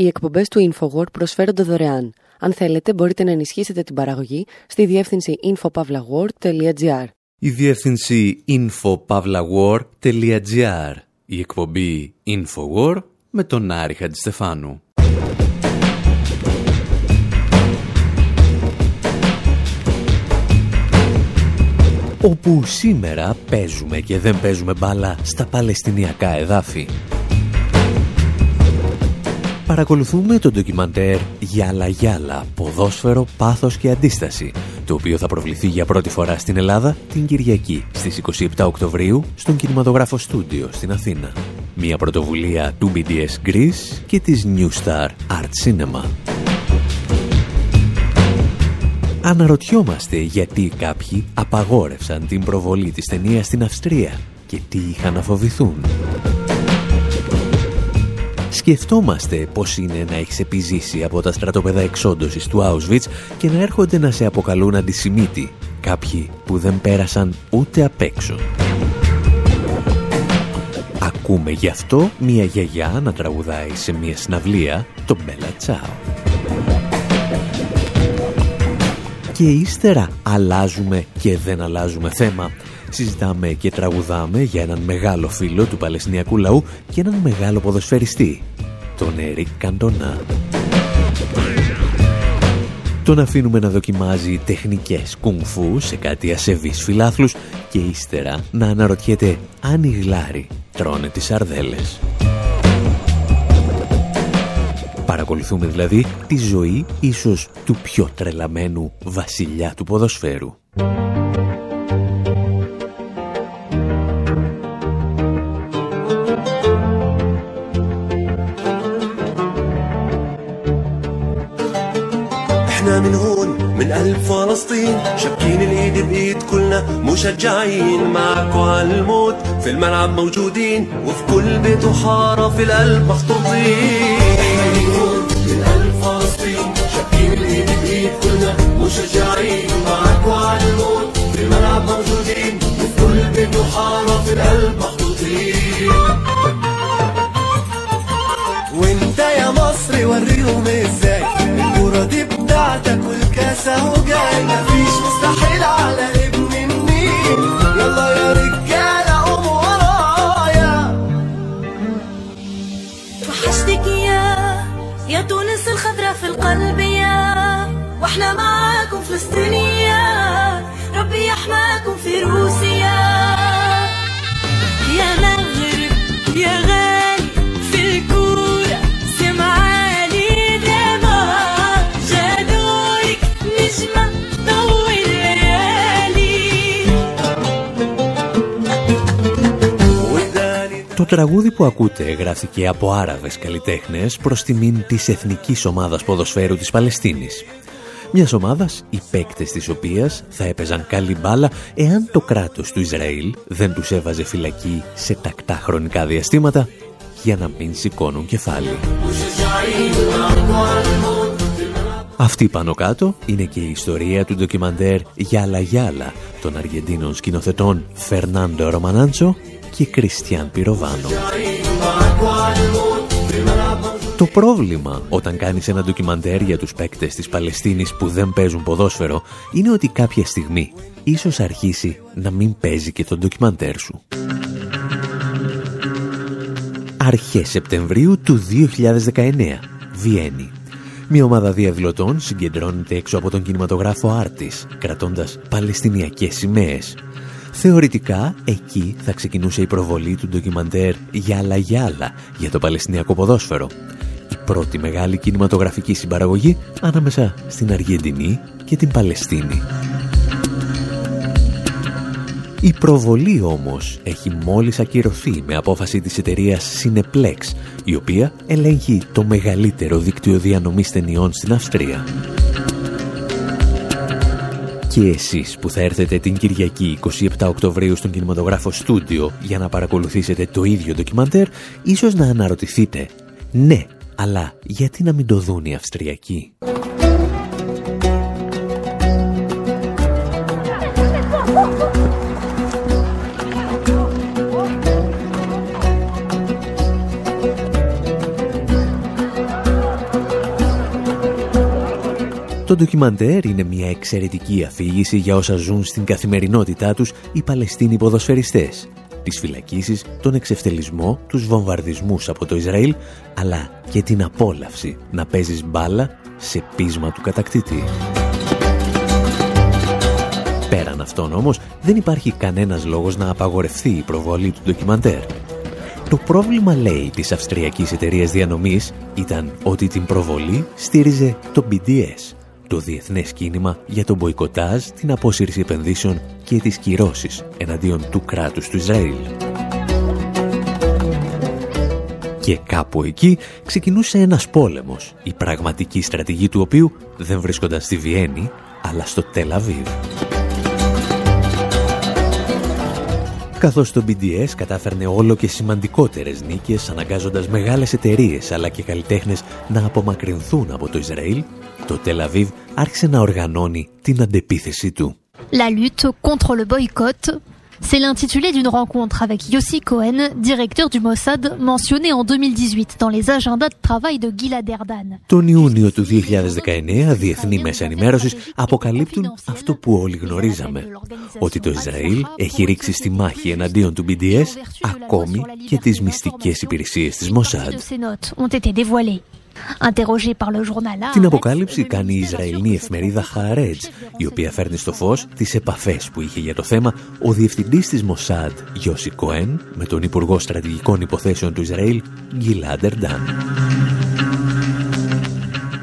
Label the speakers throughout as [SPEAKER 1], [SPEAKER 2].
[SPEAKER 1] Οι εκπομπές του InfoWord προσφέρονται δωρεάν. Αν θέλετε, μπορείτε να ενισχύσετε την παραγωγή στη διεύθυνση infopavlagor.gr.
[SPEAKER 2] Η διεύθυνση infopavlagor.gr. Η εκπομπή InfoWord με τον Άρη Χατζηστεφάνου. Όπου σήμερα παίζουμε και δεν παίζουμε μπάλα στα Παλαιστινιακά εδάφη παρακολουθούμε το ντοκιμαντέρ «Γιάλα Γιάλα, ποδόσφαιρο, πάθος και αντίσταση», το οποίο θα προβληθεί για πρώτη φορά στην Ελλάδα την Κυριακή στις 27 Οκτωβρίου στον Κινηματογράφο Στούντιο στην Αθήνα. Μια πρωτοβουλία του BDS Greece και της New Star Art Cinema. Αναρωτιόμαστε γιατί κάποιοι απαγόρευσαν την προβολή της ταινίας στην Αυστρία και τι είχαν να φοβηθούν. Σκεφτόμαστε πώς είναι να έχεις επιζήσει από τα στρατόπεδα εξόντωσης του Auschwitz και να έρχονται να σε αποκαλούν αντισημίτη κάποιοι που δεν πέρασαν ούτε απ' έξω. Ακούμε γι' αυτό μια γιαγιά να τραγουδάει σε μια συναυλία το Μπέλα Τσάο. Και ύστερα αλλάζουμε και δεν αλλάζουμε θέμα συζητάμε και τραγουδάμε για έναν μεγάλο φίλο του Παλαιστινιακού λαού και έναν μεγάλο ποδοσφαιριστή, τον Έρικ Καντονά. Τον αφήνουμε να δοκιμάζει τεχνικές κουνφού σε κάτι ασεβείς φιλάθλους και ύστερα να αναρωτιέται αν οι γλάροι τρώνε τις αρδέλες. Παρακολουθούμε δηλαδή τη ζωή ίσως του πιο τρελαμένου βασιλιά του ποδοσφαίρου.
[SPEAKER 3] فلسطين شبكين الإيد بإيد كلنا مشجعين معاكوا عالموت في الملعب موجودين وفي كل بيت وحارة في القلب في الملعب موجودين وفي كل بيت وحارة في القلب محطوطين وإنت يا مصر وريهم إزاي الكوره دي بتاعتك مفيش مستحيل على ابن النيل يلا يا رجالة قوموا ورايا.
[SPEAKER 4] وحشتك يا يا تونس الخضرا في القلب يا. وإحنا معاكم فلسطينية
[SPEAKER 2] τραγούδι που ακούτε γράφτηκε από Άραβες καλλιτέχνες προς τιμήν της Εθνικής Ομάδας Ποδοσφαίρου της Παλαιστίνης. Μιας ομάδας, οι παίκτες της οποίας θα έπαιζαν καλή μπάλα εάν το κράτος του Ισραήλ δεν τους έβαζε φυλακή σε τακτά χρονικά διαστήματα για να μην σηκώνουν κεφάλι. Αυτή πάνω κάτω είναι και η ιστορία του ντοκιμαντέρ «Γιάλα Γιάλα» των Αργεντίνων σκηνοθετών Φερνάντο Ρωμανάντσο και Κριστιαν Πυροβάνο. Το πρόβλημα όταν κάνεις ένα ντοκιμαντέρ για τους παίκτες της Παλαιστίνης που δεν παίζουν ποδόσφαιρο είναι ότι κάποια στιγμή ίσως αρχίσει να μην παίζει και το ντοκιμαντέρ σου. Αρχές Σεπτεμβρίου του 2019, Βιέννη. Μια ομάδα διαδηλωτών συγκεντρώνεται έξω από τον κινηματογράφο Άρτης, κρατώντας παλαιστινιακές σημαίες. Θεωρητικά, εκεί θα ξεκινούσε η προβολή του ντοκιμαντέρ «Γιάλα Γιάλα» για το παλαιστινιακό ποδόσφαιρο. Η πρώτη μεγάλη κινηματογραφική συμπαραγωγή ανάμεσα στην Αργεντινή και την Παλαιστίνη. Η προβολή όμως έχει μόλις ακυρωθεί με απόφαση της εταιρείας Cineplex, η οποία ελέγχει το μεγαλύτερο δίκτυο διανομής ταινιών στην Αυστρία. Και εσείς που θα έρθετε την Κυριακή 27 Οκτωβρίου στον κινηματογράφο Στούντιο για να παρακολουθήσετε το ίδιο ντοκιμαντέρ, ίσως να αναρωτηθείτε «Ναι, αλλά γιατί να μην το δουν οι Αυστριακοί» ντοκιμαντέρ είναι μια εξαιρετική αφήγηση για όσα ζουν στην καθημερινότητά τους οι Παλαιστίνοι ποδοσφαιριστές. Τις φυλακίσεις, τον εξευτελισμό, τους βομβαρδισμούς από το Ισραήλ, αλλά και την απόλαυση να παίζεις μπάλα σε πείσμα του κατακτητή. Πέραν αυτόν όμως, δεν υπάρχει κανένας λόγος να απαγορευτεί η προβολή του ντοκιμαντέρ. Το πρόβλημα, λέει, της αυστριακής εταιρείας διανομής ήταν ότι την προβολή στήριζε το BDS, το διεθνές κίνημα για τον μποϊκοτάζ, την απόσυρση επενδύσεων και τις κυρώσεις εναντίον του κράτους του Ισραήλ. Και κάπου εκεί ξεκινούσε ένας πόλεμος, η πραγματική στρατηγή του οποίου δεν βρίσκονταν στη Βιέννη, αλλά στο Τελαβίβ. Καθώς το BDS κατάφερνε όλο και σημαντικότερες νίκες αναγκάζοντας μεγάλες εταιρείες αλλά και καλλιτέχνες να απομακρυνθούν από το Ισραήλ, το Τελαβίβ άρχισε να οργανώνει την αντεπίθεση του.
[SPEAKER 5] La lutte contre le boycott C'est l'intitulé d'une rencontre avec Yossi Cohen, directeur du Mossad, mentionné en 2018 dans les agendas de travail de Gilad Erdan.
[SPEAKER 2] Τον Ιούνιο του 2019, διεθνή μέσα ενημέρωσης αποκαλύπτουν αυτό που όλοι γνωρίζαμε. Ότι το Ισραήλ έχει ρίξει στη μάχη εναντίον του BDS ακόμη και τις μυστικές υπηρεσίες της Mossad. Την αποκάλυψη κάνει η Ισραηλινή εφημερίδα Χαρέτζ, η οποία φέρνει στο φως τις επαφές που είχε για το θέμα ο διευθυντής της Μοσάντ, Γιώση Κοέν, με τον Υπουργό Στρατηγικών Υποθέσεων του Ισραήλ, Γκίλαντ Ερντάν.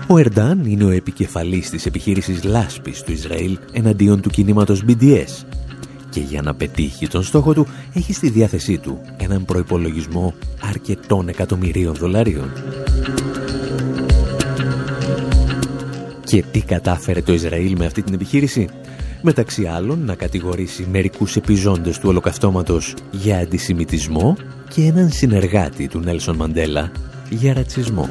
[SPEAKER 2] Ο Ερντάν είναι ο επικεφαλής της επιχείρησης λάσπης του Ισραήλ εναντίον του κινήματος BDS και για να πετύχει τον στόχο του έχει στη διάθεσή του έναν προϋπολογισμό αρκετών εκατομμυρίων δολαρίων. Και τι κατάφερε το Ισραήλ με αυτή την επιχείρηση; Μεταξύ άλλων να κατηγορήσει μερικούς επιζώντες του ολοκαυτώματος για αντισημιτισμό και έναν συνεργάτη του Νέλσον Μαντέλα για ρατσισμό.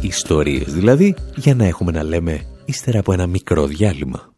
[SPEAKER 2] Ιστορίες δηλαδή για να έχουμε να λέμε ύστερα από ένα μικρό διάλειμμα.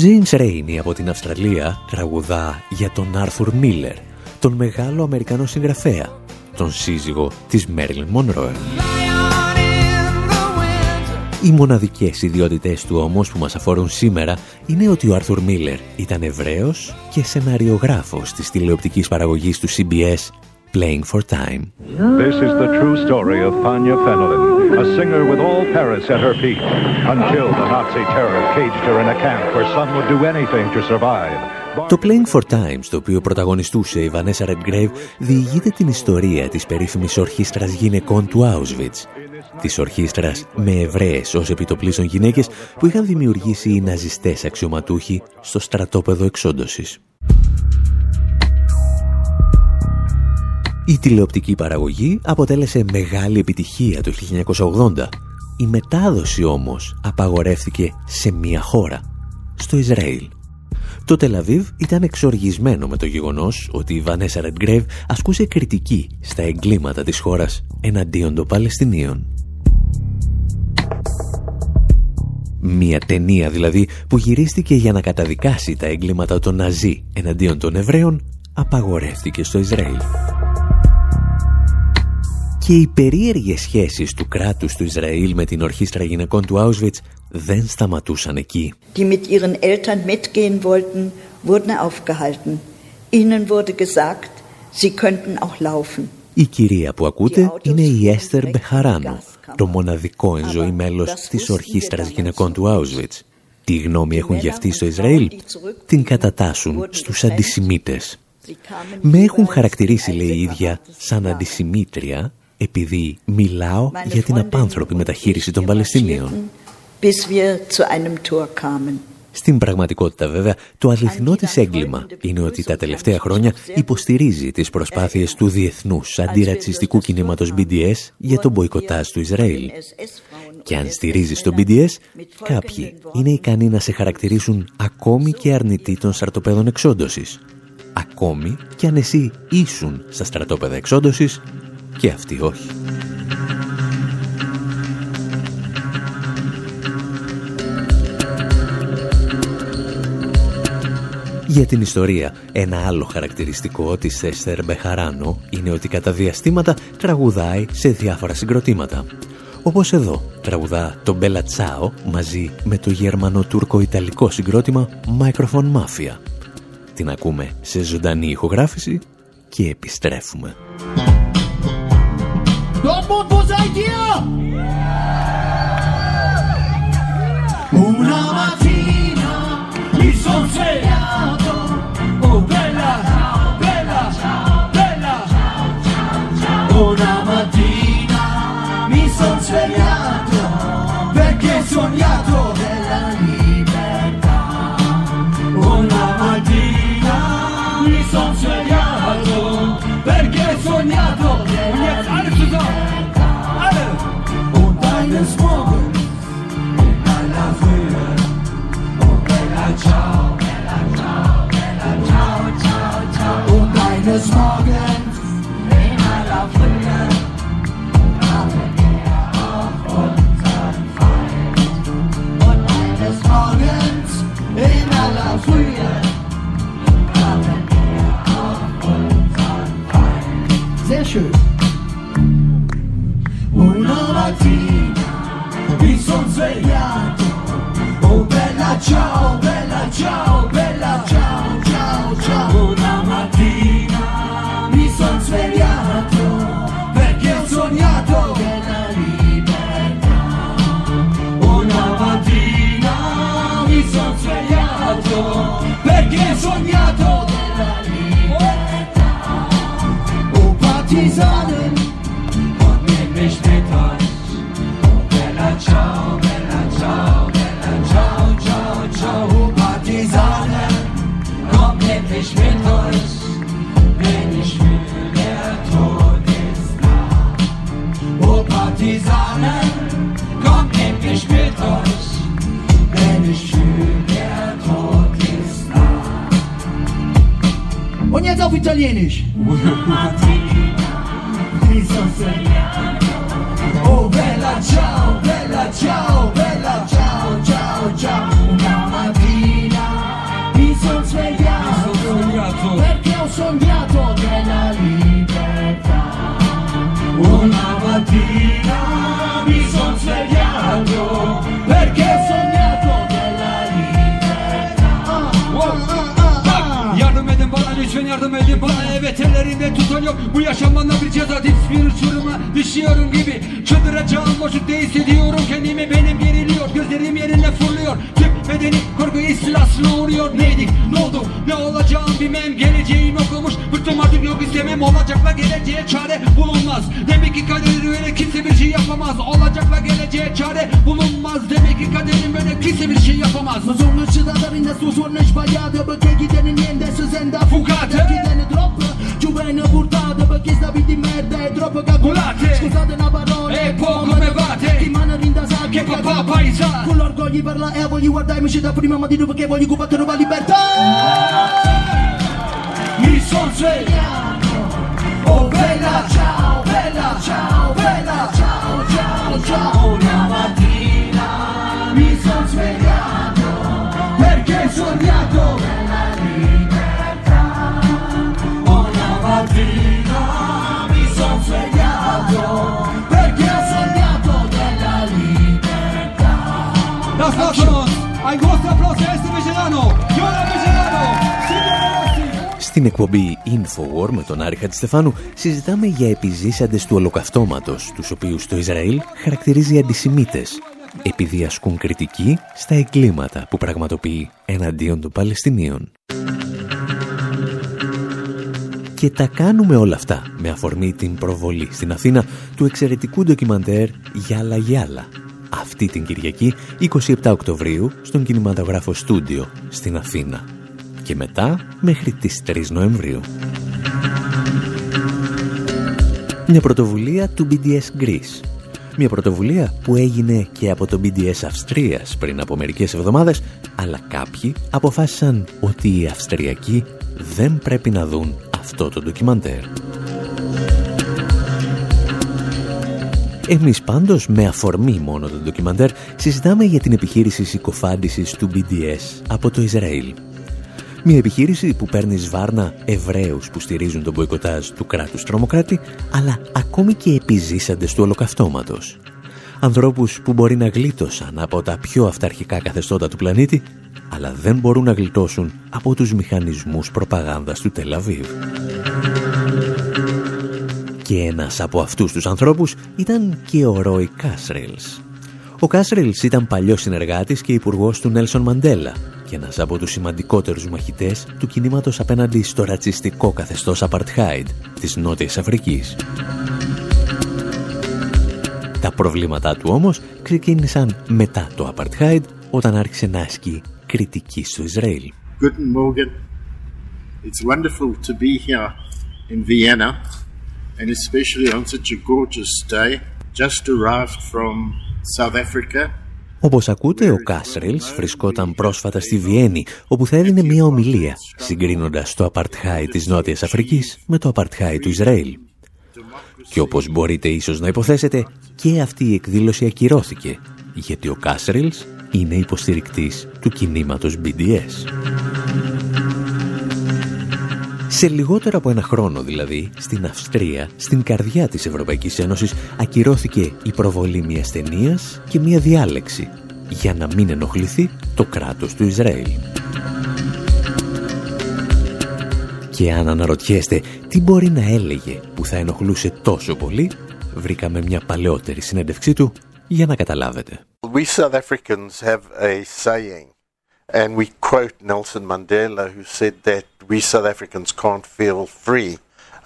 [SPEAKER 2] James Rainey από την Αυστραλία τραγουδά για τον Άρθουρ Μίλλερ, τον μεγάλο Αμερικανό συγγραφέα, τον σύζυγο της Μέρλιν Μονρόε. Οι μοναδικές ιδιότητες του όμως που μας αφορούν σήμερα είναι ότι ο Άρθουρ Μίλλερ ήταν Εβραίος και σεναριογράφος της τηλεοπτικής παραγωγής του CBS Playing for Time.
[SPEAKER 6] This is the true story of Panya Fenelon, a singer with all Paris at her feet, until the Nazi terror caged her in a camp where some would do anything to survive.
[SPEAKER 2] Το Playing for Time, στο οποίο πρωταγωνιστούσε η Vanessa Redgrave, διηγείται την ιστορία της περίφημης ορχήστρας γυναικών του Auschwitz. Της ορχήστρας με Εβραίες ως επιτοπλίστων γυναίκες που είχαν δημιουργήσει οι ναζιστές αξιωματούχοι στο στρατόπεδο εξόντωσης. Η τηλεοπτική παραγωγή αποτέλεσε μεγάλη επιτυχία το 1980. Η μετάδοση όμως απαγορεύτηκε σε μία χώρα, στο Ισραήλ. Το Τελαβίβ ήταν εξοργισμένο με το γεγονός ότι η Βανέσα Ρεντγκρέβ ασκούσε κριτική στα εγκλήματα της χώρας εναντίον των Παλαιστινίων. Μία ταινία δηλαδή που γυρίστηκε για να καταδικάσει τα εγκλήματα των Ναζί εναντίον των Εβραίων απαγορεύτηκε στο Ισραήλ και οι περίεργες σχέσεις του κράτους του Ισραήλ με την ορχήστρα γυναικών του Auschwitz δεν σταματούσαν εκεί.
[SPEAKER 7] Die mit ihren Eltern mitgehen wollten, wurden aufgehalten. Ihnen wurde gesagt, sie könnten auch laufen.
[SPEAKER 2] Η κυρία που ακούτε είναι η Έστερ Μπεχαράνο, το μοναδικό εν ζωή μέλος της ορχήστρας γυναικών του Auschwitz. Τι γνώμη έχουν για αυτή στο Ισραήλ; Την κατατάσσουν στους αντισημίτες. Με έχουν χαρακτηρίσει, λέει η ίδια, σαν αντισημίτρια επειδή μιλάω για την απάνθρωπη μεταχείριση των Παλαιστινίων. Στην πραγματικότητα βέβαια, το αληθινό της έγκλημα είναι ότι τα τελευταία χρόνια υποστηρίζει τις προσπάθειες του διεθνούς αντιρατσιστικού κινήματος BDS για τον μποϊκοτάζ του Ισραήλ. Και αν στηρίζεις τον BDS, κάποιοι είναι ικανοί να σε χαρακτηρίσουν ακόμη και αρνητή των στρατοπέδων εξόντωσης. Ακόμη και αν εσύ ήσουν στα στρατόπεδα εξόντωσης και αυτοί όχι. Για την ιστορία, ένα άλλο χαρακτηριστικό της Έστερ Μπεχαράνο είναι ότι κατά διαστήματα τραγουδάει σε διάφορα συγκροτήματα. Όπως εδώ, τραγουδά το Μπέλα Τσάο μαζί με το γερμανο-τουρκο-ιταλικό συγκρότημα Microphone Mafia. Την ακούμε σε ζωντανή ηχογράφηση και επιστρέφουμε.
[SPEAKER 8] Dortmund, wo seid ihr? Una mattina mi son svegliato, oh bella, bella, bella. Una mattina mi son svegliato perché ho sognato
[SPEAKER 9] lütfen yardım edin bana Evet ellerimde tutuyor Bu yaşamdan bir ceza bir uçuruma Düşüyorum gibi. Çıldıracağım boşlukta hissediyorum Kendimi benim geriliyor Gözlerim yerine fırlıyor. Tüm bedeni korku istilasına uğruyor. Neydik ne oldu? Ne olacağım bilmem. Geleceğim okumuş. Bıktım artık yok istemem. Olacakla geleceğe çare bulunmaz. Demek ki kader öyle kimse bir şey yapamaz. Olacakla geleceğe çare bulunmaz. Demek ki kaderin böyle. Kimse bir şey yapamaz.
[SPEAKER 8] Ma sono cittadino in su suono sbagliato perché chi tiene niente si sente viene portato perché sta vita di merda è troppo calcolata Scusate una parola
[SPEAKER 9] E poco me bate.
[SPEAKER 8] Chi mano rintasata
[SPEAKER 9] Che papà paesa
[SPEAKER 8] Con l'orgoglio parla e voglio guardarmi da prima mattina perché voglio combattere per la libertà. Mi son svegliato. Oh bella. Ciao, bella. Ciao, bella. Ciao, ciao, ciao. Una mattina mi son svegliato. Perché ho sognato mattina mi son svegliato Perché ho sognato della libertà
[SPEAKER 9] Las manos Al vostro applauso este vegetano Yola vegetano
[SPEAKER 2] Στην εκπομπή Infowar με τον Άρη Χατζηστεφάνου συζητάμε για επιζήσαντες του ολοκαυτώματος, τους οποίους το Ισραήλ χαρακτηρίζει αντισημίτες, επειδή ασκούν κριτική στα εγκλήματα που πραγματοποιεί εναντίον των Παλαιστινίων. Και τα κάνουμε όλα αυτά με αφορμή την προβολή στην Αθήνα του εξαιρετικού ντοκιμαντέρ «Γιάλα Γιάλα». Αυτή την Κυριακή, 27 Οκτωβρίου, στον κινηματογράφο Στούντιο στην Αθήνα. Και μετά μέχρι τις 3 Νοεμβρίου. Μια πρωτοβουλία του BDS Greece. Μια πρωτοβουλία που έγινε και από το BDS Αυστρίας πριν από μερικές εβδομάδες, αλλά κάποιοι αποφάσισαν ότι οι Αυστριακοί δεν πρέπει να δουν αυτό το ντοκιμαντέρ. Εμείς πάντως με αφορμή μόνο το ντοκιμαντέρ συζητάμε για την επιχείρηση συκοφάντησης του BDS από το Ισραήλ. Μια επιχείρηση που παίρνει σβάρνα Εβραίους που στηρίζουν τον μποϊκοτάζ του κράτους τρομοκράτη, αλλά ακόμη και επιζήσαντες του ολοκαυτώματος. Ανθρώπους που μπορεί να γλίτωσαν από τα πιο αυταρχικά καθεστώτα του πλανήτη, αλλά δεν μπορούν να γλιτώσουν από τους μηχανισμούς προπαγάνδας του Τελαβίβ. Και ένας από αυτούς τους ανθρώπους ήταν και ο Ρόι Κάσρελς. Ο Κάσρελς ήταν παλιός συνεργάτης και υπουργός του Νέλσον Μαντέλα και ένας από τους σημαντικότερους μαχητές του κινήματος απέναντι στο ρατσιστικό καθεστώς Απαρτχάιντ της Νότιας Αφρικής. Τα προβλήματά του όμως ξεκίνησαν μετά το Apartheid όταν άρχισε να ασκεί κριτική στο Ισραήλ.
[SPEAKER 10] Guten Morgen. It's wonderful to be here in Vienna and especially on such a gorgeous day. Just arrived from South Africa.
[SPEAKER 2] Όπως ακούτε, ο Κάσρελς βρισκόταν πρόσφατα στη Βιέννη, όπου θα έδινε μια ομιλία, συγκρίνοντας το Απαρτχάι της Νότιας Αφρικής με το Απαρτχάι του Ισραήλ. Και όπως μπορείτε ίσως να υποθέσετε, και αυτή η εκδήλωση ακυρώθηκε, γιατί ο Κάσρελς είναι υποστηρικτής του κινήματος BDS. Σε λιγότερο από ένα χρόνο δηλαδή, στην Αυστρία, στην καρδιά της Ευρωπαϊκής Ένωσης, ακυρώθηκε η προβολή μιας ταινίας και μια διάλεξη για να μην ενοχληθεί το κράτος του Ισραήλ. Και αν αναρωτιέστε τι μπορεί να έλεγε που θα ενοχλούσε τόσο πολύ, βρήκαμε μια παλαιότερη συνέντευξή του για να καταλάβετε.
[SPEAKER 10] We South Africans have a saying and we quote Nelson Mandela who said that we South Africans can't feel free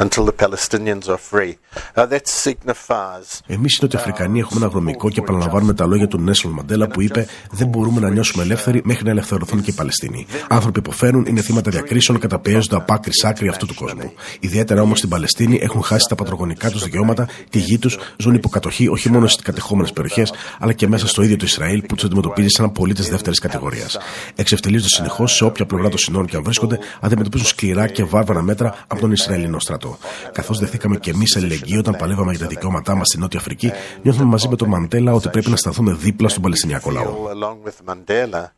[SPEAKER 10] until the Palestinians are free. Uh, that signifies
[SPEAKER 11] Εμείς οι Νοτιοαφρικανοί έχουμε ένα βρωμικό και επαναλαμβάνουμε τα λόγια του Νέσον Μαντέλα που είπε Δεν μπορούμε να νιώσουμε ελεύθεροι μέχρι να ελευθερωθούν και οι Παλαιστίνοι. Άνθρωποι υποφέρουν, είναι θύματα διακρίσεων, καταπιέζονται από άκρη σ' άκρη αυτού του κόσμου. Ιδιαίτερα όμως στην Παλαιστίνη έχουν χάσει τα πατρογονικά τους δικαιώματα, τη γη τους, ζουν υποκατοχή όχι μόνο στις κατεχόμενες περιοχές, αλλά και μέσα στο ίδιο το Ισραήλ που τους αντιμετωπίζει σαν πολίτες δεύτερης κατηγορίας. Εξευτελίζονται συνεχώς σε όποια πλευρά των συνόρων και αν βρίσκονται, αντιμετωπίζουν σκληρά και βάρβαρα μέτρα από τον Ισραηλινό στρατό. Καθώς δεθήκαμε και εμείς αλληλεγγύη όταν παλεύαμε για τα δικαιώματά μας στη Νότια Αφρική, νιώθουμε μαζί με τον Μαντέλα ότι πρέπει να σταθούμε δίπλα στον Παλαιστινιακό λαό.
[SPEAKER 10] feel along with Mandela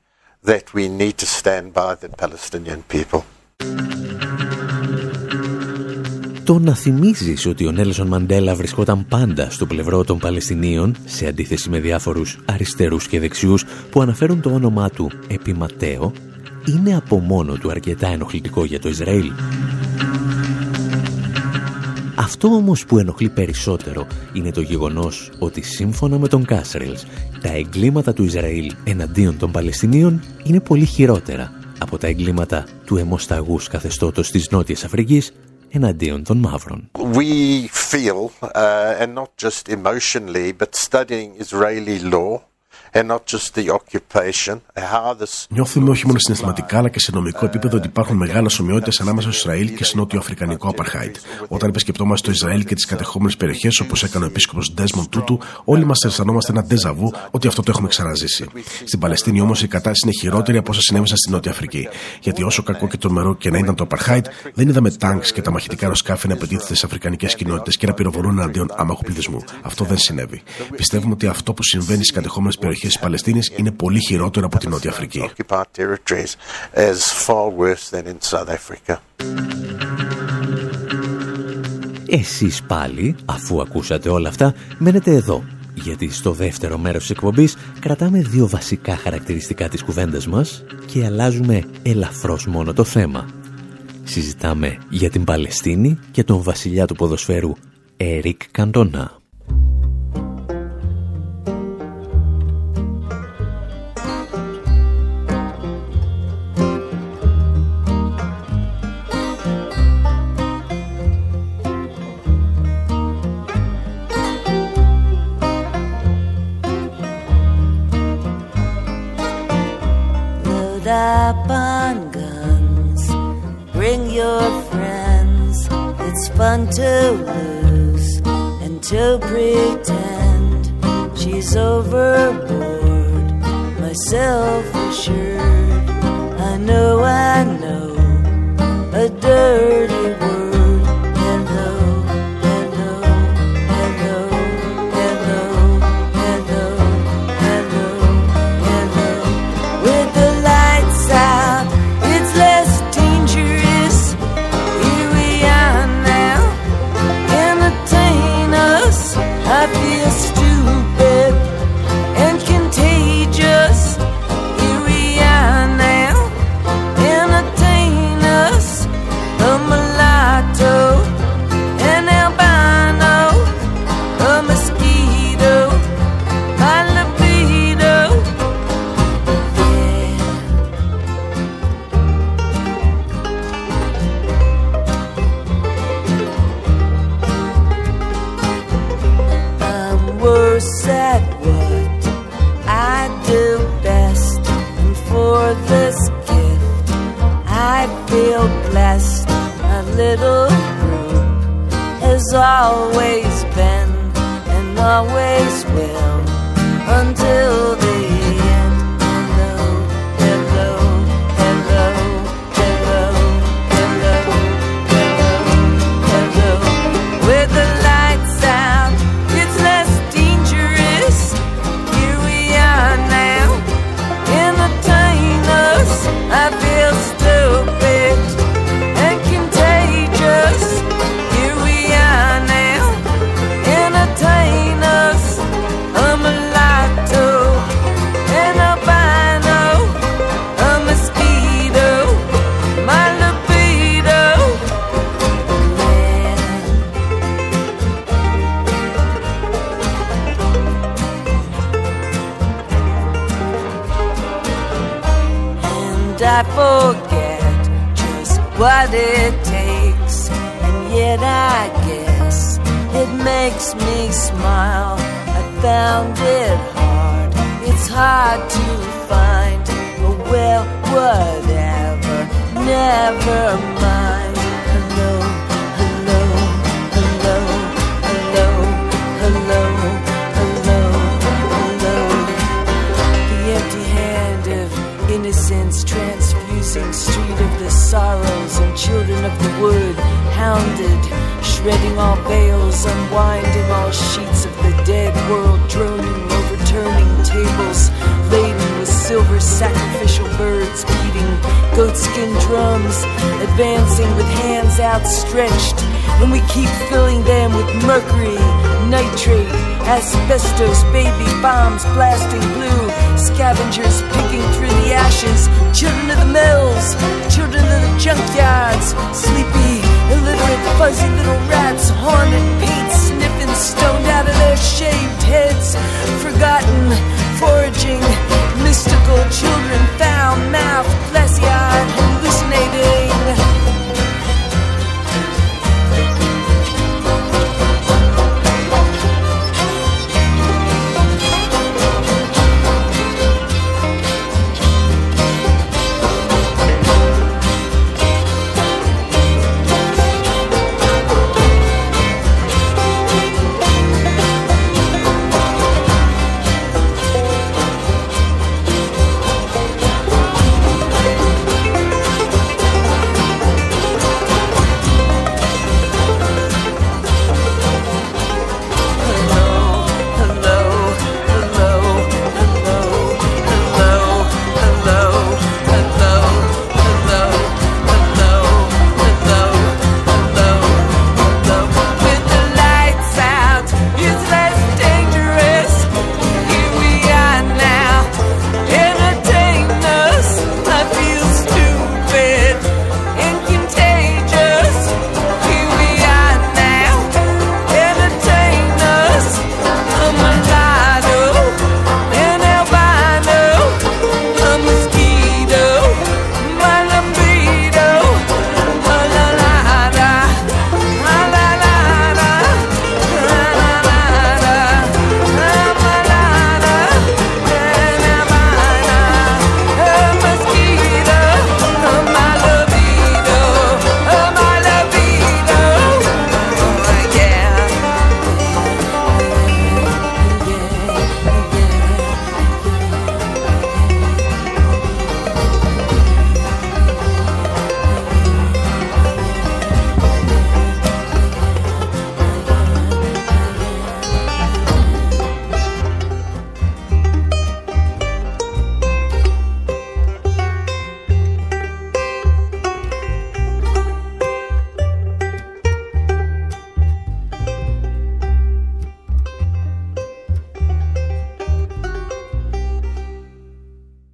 [SPEAKER 10] that we need to stand by the Palestinian people.
[SPEAKER 2] το να θυμίζεις ότι ο Νέλσον Μαντέλα βρισκόταν πάντα στο πλευρό των Παλαιστινίων σε αντίθεση με διάφορους αριστερούς και δεξιούς που αναφέρουν το όνομά του επί Ματέο είναι από μόνο του αρκετά ενοχλητικό για το Ισραήλ. Αυτό όμως που ενοχλεί περισσότερο είναι το γεγονός ότι σύμφωνα με τον Κάσρελς τα εγκλήματα του Ισραήλ εναντίον των Παλαιστινίων είναι πολύ χειρότερα από τα εγκλήματα του αιμοσταγούς καθεστώτος της Νότιας Αφρικής εναντίον των μαύρων.
[SPEAKER 10] We feel, uh, and not just emotionally, but studying Israeli law,
[SPEAKER 11] Νιώθουμε όχι μόνο συναισθηματικά αλλά και σε νομικό επίπεδο ότι υπάρχουν μεγάλες ομοιότητες ανάμεσα στο Ισραήλ και στο νότιο Αφρικανικό Απαρχάιτ. Όταν επισκεπτόμαστε το Ισραήλ και τις κατεχόμενες περιοχές όπως έκανε ο επίσκοπος Ντέσμον Τούτου, όλοι μας αισθανόμαστε ένα ντεζαβού ότι αυτό το έχουμε ξαναζήσει. Στην Παλαιστίνη όμως η κατάσταση είναι χειρότερη από όσα συνέβησαν στην Νότια Αφρική. Γιατί όσο κακό και τρομερό και να ήταν το Απαρχάιτ, δεν είδαμε τάγκς και τα μαχητικά αεροσκάφη να πετύχουν στι αφρικανικές κοινότητες και να πυροβολούν εναντίον άμαχου πληθυσμού. Αυτό δεν συνέβη. Πιστεύουμε ότι αυτό που συμβαίνει στις κατεχόμενες περιοχές περιοχές της Παλαιστίνης είναι πολύ χειρότερο από την Νότια Αφρική.
[SPEAKER 2] Εσείς πάλι, αφού ακούσατε όλα αυτά, μένετε εδώ, γιατί στο δεύτερο μέρος της εκπομπής κρατάμε δύο βασικά χαρακτηριστικά της κουβέντας μας και αλλάζουμε ελαφρώς μόνο το θέμα. Συζητάμε για την Παλαιστίνη και τον βασιλιά του ποδοσφαίρου Έρικ up on guns. Bring your friends.
[SPEAKER 12] It's fun to lose and to pretend she's overboard. Myself assured, I know, I know a dirty. Asbestos, baby bombs blasting blue, scavengers picking through the ashes, children of the mills, children of the junkyards,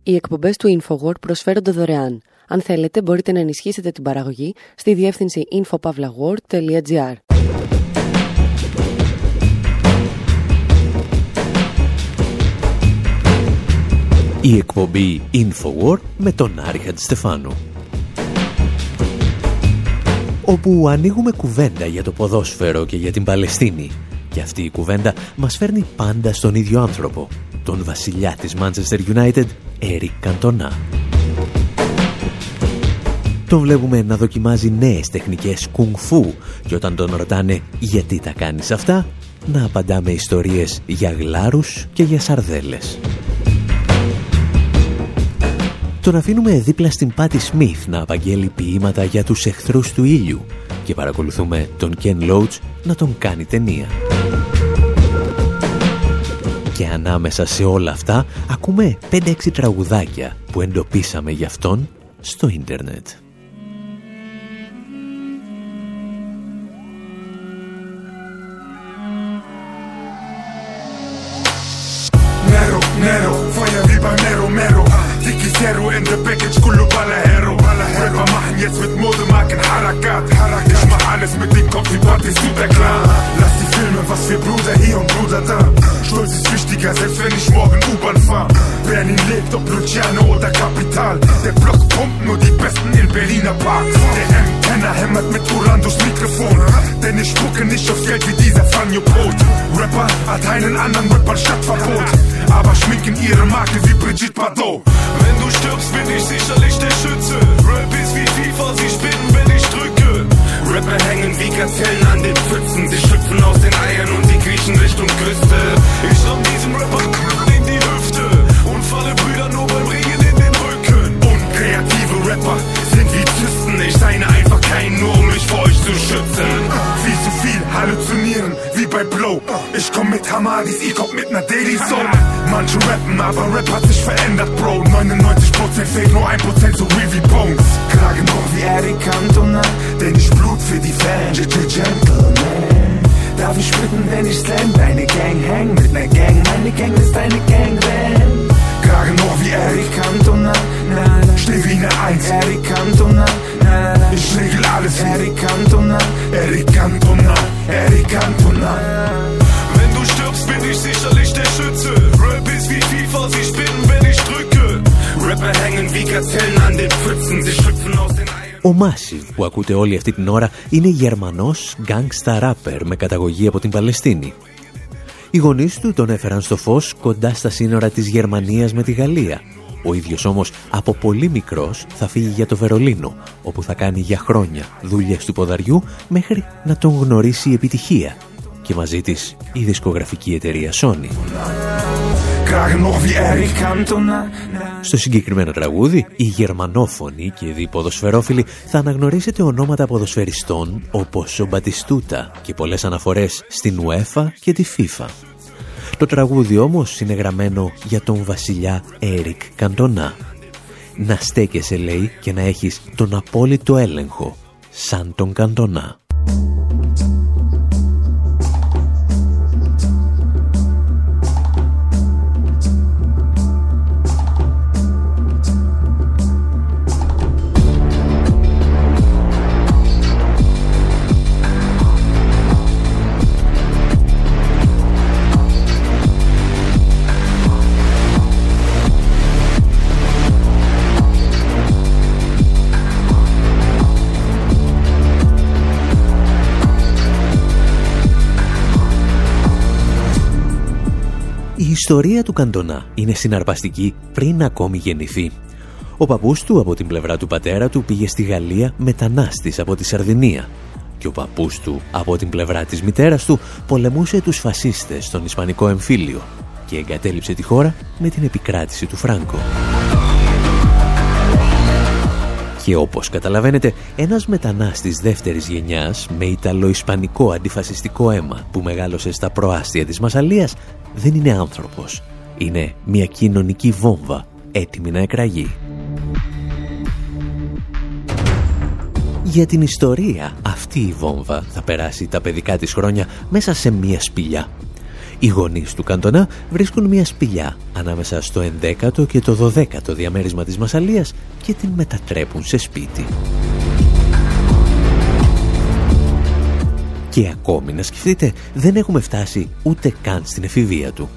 [SPEAKER 1] Οι εκπομπές του InfoWord προσφέρονται δωρεάν. Αν θέλετε, μπορείτε να ενισχύσετε την παραγωγή στη διεύθυνση infopavlagor.gr.
[SPEAKER 2] Η εκπομπή InfoWord με τον Άρη Χατζηστεφάνου. Όπου ανοίγουμε κουβέντα για το ποδόσφαιρο και για την Παλαιστίνη. Και αυτή η κουβέντα μας φέρνει πάντα στον ίδιο άνθρωπο, τον βασιλιά της Manchester United, Eric Cantona. Τον βλέπουμε να δοκιμάζει νέες τεχνικές κουνφού και όταν τον ρωτάνε γιατί τα κάνεις αυτά, να απαντά με ιστορίες για γλάρους και για σαρδέλες. Τον αφήνουμε δίπλα στην Πάτη Σμιθ να απαγγέλει ποίηματα για τους εχθρούς του ήλιου και παρακολουθούμε τον Κεν Loach να τον κάνει ταινία. Και ανάμεσα σε όλα αυτά ακούμε 5-6 τραγουδάκια που εντοπίσαμε για αυτόν στο ίντερνετ.
[SPEAKER 13] Nero, Nero, Feuer wie bei Mero, Mero Dickie Zero in the Package, كله Baller Hero Rapper machen jetzt mit Modemarken Harakat Ich mach alles mit dem Kopf, die Partys super klar Lass die Filme, was für Bruder hier und Bruder da Stolz ist wichtiger, selbst wenn ich morgen U-Bahn fahr Berlin lebt, ob Luciano oder Kapital Der Block pumpt nur die Besten in Berliner Parks Der M-Kenner hämmert mit Uran durchs Mikrofon Denn ich spucke nicht aufs Geld wie dieser Fanjo Brot Rapper hat einen anderen Rapper Stadtverbot aber schminken ihre Marke wie Brigitte Bardot
[SPEAKER 14] Wenn du stirbst, bin ich sicherlich der Schütze. Rap ist wie FIFA, sie spinnen, wenn ich drücke.
[SPEAKER 13] Rapper hängen wie Gazellen an den Pfützen Sie schlüpfen aus den Eiern und die kriechen Richtung Küste
[SPEAKER 14] Ich ramm diesem Rapper in die Hüfte und falle Brüder nur beim Regen in den Rücken.
[SPEAKER 13] Unkreative Rapper sind wie Zysten Ich seine einfach keinen, nur um mich vor euch zu schützen halluzinieren, wie bei Blow Ich komm mit Hamadis, ihr kommt mit ner Daily Soul. Manche rappen, aber Rap hat sich verändert, Bro. 99% fake, nur 1% so real wie Bones. Klagen hoch wie Eric Cantona, denn ich blut für die Fans. Gentleman. Darf ich spitten, wenn ich slam? Deine Gang hang mit ner Gang, meine Gang ist deine Gang, wenn. Kragen hoch wie Eric Cantona, na, na. Steh wie ne Eins, Eric Cantona, na, na. Ich regel alles, Eric Cantona, Eric Cantona, Eric Cantona.
[SPEAKER 14] Wenn du stirbst, bin ich sicherlich der Schütze. Rap ist wie FIFA, sie spinnen, wenn ich drücke.
[SPEAKER 13] Rapper hängen wie Gazellen an den Pfützen, sie schlüpfen aus den
[SPEAKER 2] Ο Massive που ακούτε όλη αυτή την ώρα είναι Γερμανός gangsta rapper με καταγωγή από την Παλαιστίνη. Οι γονείς του τον έφεραν στο φως κοντά στα σύνορα της Γερμανίας με τη Γαλλία. Ο ίδιος όμως από πολύ μικρός θα φύγει για το Βερολίνο, όπου θα κάνει για χρόνια δουλειές του ποδαριού μέχρι να τον γνωρίσει η επιτυχία. Και μαζί της η δισκογραφική εταιρεία Sony. Στο συγκεκριμένο τραγούδι, οι γερμανόφωνοι και οι ποδοσφαιρόφιλοι θα αναγνωρίσετε ονόματα ποδοσφαιριστών όπως ο Μπατιστούτα και πολλές αναφορές στην UEFA και τη FIFA. Το τραγούδι όμως είναι γραμμένο για τον βασιλιά Έρικ Καντονά. Να στέκεσαι λέει και να έχεις τον απόλυτο έλεγχο, σαν τον Καντονά. Ιστορία του Καντονά είναι συναρπαστική πριν ακόμη γεννηθεί. Ο παππούς του από την πλευρά του πατέρα του πήγε στη Γαλλία μετανάστης από τη Σαρδινία και ο παππούς του από την πλευρά της μητέρας του πολεμούσε τους φασίστες στον Ισπανικό εμφύλιο και εγκατέλειψε τη χώρα με την επικράτηση του Φράγκο. Και όπως καταλαβαίνετε, ένας μετανάστης δεύτερης γενιάς με Ιταλο-Ισπανικό αντιφασιστικό αίμα που μεγάλωσε στα προάστια της Μασαλίας δεν είναι άνθρωπος. Είναι μια κοινωνική βόμβα έτοιμη να εκραγεί. Για την ιστορία αυτή η βόμβα θα περάσει τα παιδικά της χρόνια μέσα σε μια σπηλιά. Οι γονείς του Καντονά βρίσκουν μια σπηλιά ανάμεσα στο 11ο και το 12ο διαμέρισμα της Μασαλίας και την μετατρέπουν σε σπίτι. Και ακόμη να σκεφτείτε, δεν έχουμε φτάσει ούτε καν στην εφηβεία του.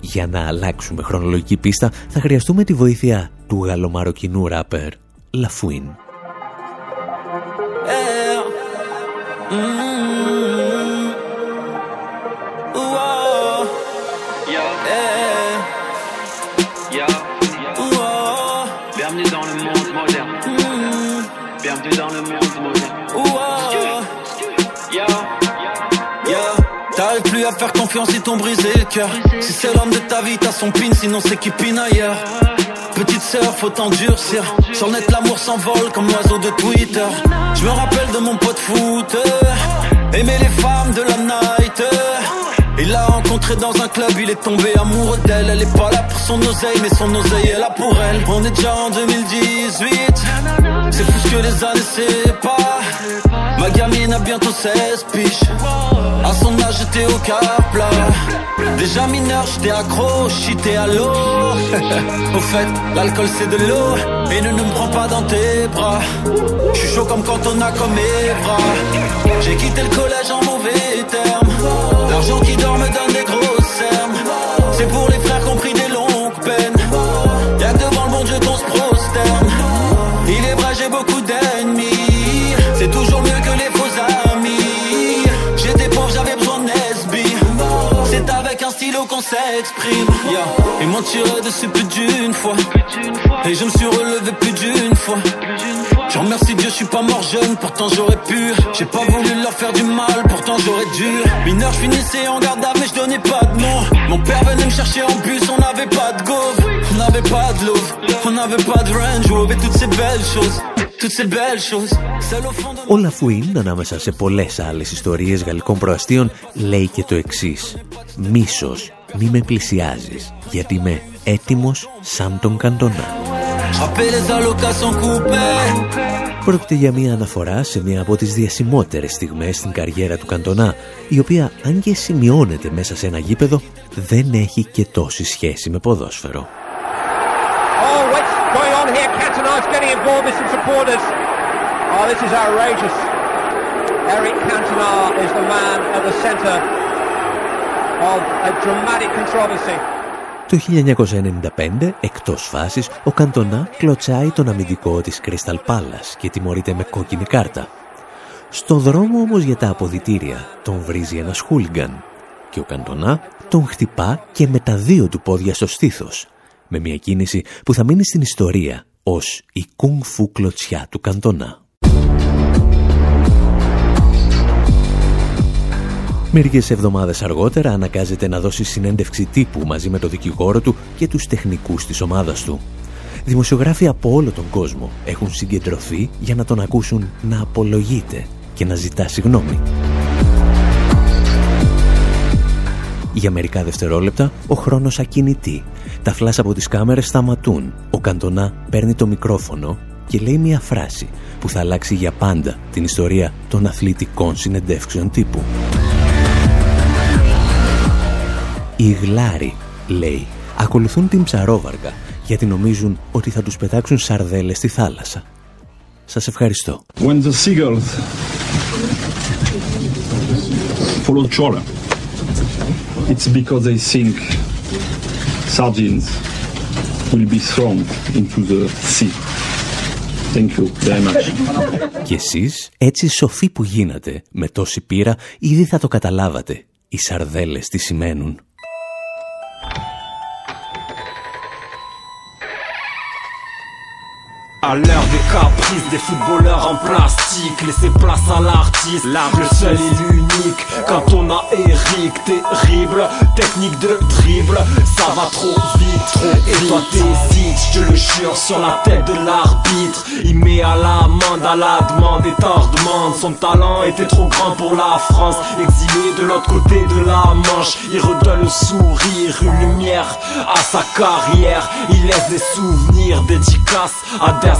[SPEAKER 2] Για να αλλάξουμε χρονολογική πίστα θα χρειαστούμε τη βοήθεια του γαλλομαροκινού ράπερ Λαφουίν.
[SPEAKER 15] À faire confiance, ils t'ont brisé le cœur. Si c'est l'homme de ta vie, t'as son pin, sinon c'est qui pine ailleurs. Petite sœur, faut t'endurcir. Sur net, l'amour s'envole comme l'oiseau de Twitter. Je me rappelle de mon pote foot. Aimer les femmes de la night. Il l'a rencontrée dans un club, il est tombé amoureux d'elle. Elle est pas là pour son oseille, mais son oseille est là pour elle. On est déjà en 2018. C'est fou ce que les années séparent. Ma gamine a bientôt 16 piges. À son âge, j'étais au cap plat. Déjà mineur, j'étais accro, j'étais à l'eau. au fait, l'alcool c'est de l'eau. Et ne, me prends pas dans tes bras. Je suis chaud comme quand on a comme Evra. J'ai quitté le collège en mauvais termes. L'argent qui dort me des grosses cernes. C'est pour les frères qui ont pris des longues peines. Y'a que devant le bon Dieu qu'on se prosterne. Il est vrai, j'ai beaucoup d'ennemis. C'est toujours mieux que les faux amis. J'étais pauvre, j'avais besoin d'SB. C'est avec un stylo qu'on s'exprime. Yeah. Ils m'ont tiré dessus plus d'une fois. Et je me suis relevé plus d'une fois pas mort jeune, pourtant j'aurais pu. J'ai pas voulu leur faire du mal, pourtant j'aurais dû. Mineur, je finissais en garde à mais je donnais pas de nom. Mon père venait me chercher en bus, on n'avait pas de gauve. On n'avait pas de love, on n'avait pas de range, on avait toutes ces belles choses. Toutes ces belles choses. Seul au fond de
[SPEAKER 2] Ο Λαφουίν, ανάμεσα σε πολλές άλλες ιστορίες γαλλικών προαστίων, λέει και το εξής. Μίσος μη με πλησιάζεις, γιατί είμαι έτοιμος σαν τον Καντονά. Πρόκειται για μια αναφορά σε μια από τις διασημότερες στιγμές στην καριέρα του Καντονά, η οποία αν και σημειώνεται μέσα σε ένα γήπεδο, δεν έχει και τόση σχέση με ποδόσφαιρο. Eric Το 1995, εκτός φάσης, ο Καντονά κλωτσάει τον αμυντικό της Crystal Palace και τιμωρείται με κόκκινη κάρτα. Στο δρόμο όμως για τα αποδητήρια τον βρίζει ένας χούλιγκαν και ο Καντονά τον χτυπά και με τα δύο του πόδια στο στήθος, με μια κίνηση που θα μείνει στην ιστορία ως η κουνφου κλωτσιά του Καντονά. Μερικές εβδομάδες αργότερα ανακάζεται να δώσει συνέντευξη τύπου μαζί με το δικηγόρο του και τους τεχνικούς της ομάδας του. Δημοσιογράφοι από όλο τον κόσμο έχουν συγκεντρωθεί για να τον ακούσουν να απολογείται και να ζητά συγγνώμη. Για μερικά δευτερόλεπτα ο χρόνος ακινητεί. Τα φλάς από τις κάμερες σταματούν. Ο Καντονά παίρνει το μικρόφωνο και λέει μια φράση που θα αλλάξει για πάντα την ιστορία των αθλητικών συνεντεύξεων τύπου. Οι γλάροι, λέει, ακολουθούν την ψαρόβαργα γιατί νομίζουν ότι θα τους πετάξουν σαρδέλες στη θάλασσα. Σας ευχαριστώ. When the seagulls follow trawler, it's because they think sardines will be thrown into the sea. Thank you very much. Και εσείς, έτσι σοφοί που γίνατε, με τόση πείρα, ήδη θα το καταλάβατε. Οι σαρδέλες τι σημαίνουν. À l'heure des caprices des footballeurs en plastique. Laissez place à l'artiste, le seul et l'unique. Quand on a Eric, terrible. Technique de dribble, ça va trop vite. Et toi t'hésites, je te le jure sur la tête de l'arbitre. Il met à l'amende, à la demande et demande. Son talent était trop grand pour la France. Exilé de l'autre côté de la Manche. Il redonne le sourire, une lumière à sa carrière. Il laisse des souvenirs dédicaces à des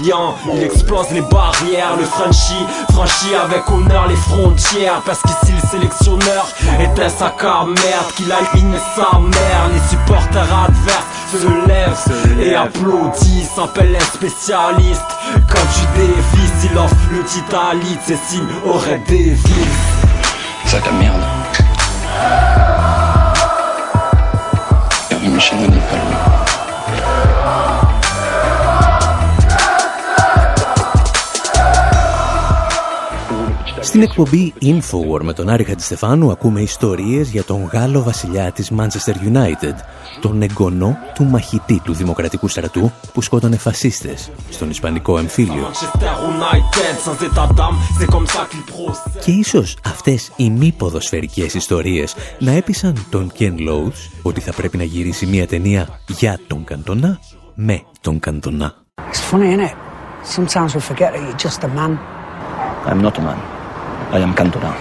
[SPEAKER 2] Il explose les barrières, le Frenchie. Franchit avec honneur les frontières Parce qu'ici le sélectionneur est un sac à merde Qu'il aligne sa mère, les supporters adverses se lèvent et applaudissent S'appelle un spécialiste Comme tu dévis, il offre le à Leeds Cécile aurait des vies Sac à merde. Michel Στην εκπομπή Infowar με τον Άρη Χατζηστεφάνου ακούμε ιστορίες για τον Γάλλο βασιλιά της Manchester United, τον εγγονό του μαχητή του Δημοκρατικού Στρατού που σκότωνε φασίστες στον Ισπανικό εμφύλιο. Και ίσως αυτές οι μη ποδοσφαιρικές ιστορίες να έπεισαν τον Ken Loach ότι θα πρέπει να γυρίσει μια ταινία για τον Καντονά με τον Καντονά. It's funny, isn't it? Sometimes we forget that you're just a man. I'm not a man. I am Cantona.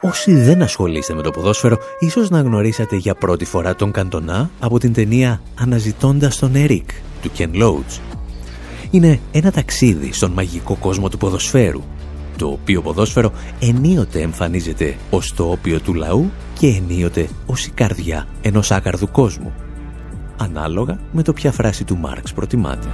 [SPEAKER 2] Όσοι δεν ασχολείστε με το ποδόσφαιρο, ίσως να γνωρίσατε για πρώτη φορά τον Καντονά από την ταινία «Αναζητώντας τον Ερικ» του Ken Loach. Είναι ένα ταξίδι στον μαγικό κόσμο του ποδοσφαίρου, το οποίο ποδόσφαιρο ενίοτε εμφανίζεται ως το όπιο του λαού και ενίοτε ως η καρδιά ενός άκαρδου κόσμου, ανάλογα με το ποια φράση του Μάρξ προτιμάται.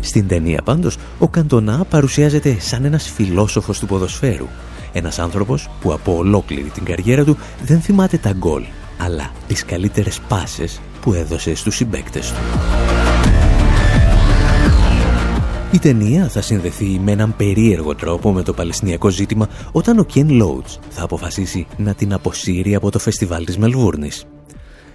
[SPEAKER 2] Στην ταινία πάντως, ο Καντονά παρουσιάζεται σαν ένας φιλόσοφος του ποδοσφαίρου, ένας άνθρωπος που από ολόκληρη την καριέρα του δεν θυμάται τα γκολ, αλλά τις καλύτερες πάσες που έδωσε στους συμπέκτες του. Η ταινία θα συνδεθεί με έναν περίεργο τρόπο με το Παλαιστινιακό ζήτημα όταν ο Ken Loach θα αποφασίσει να την αποσύρει από το φεστιβάλ της Μελβούρνης.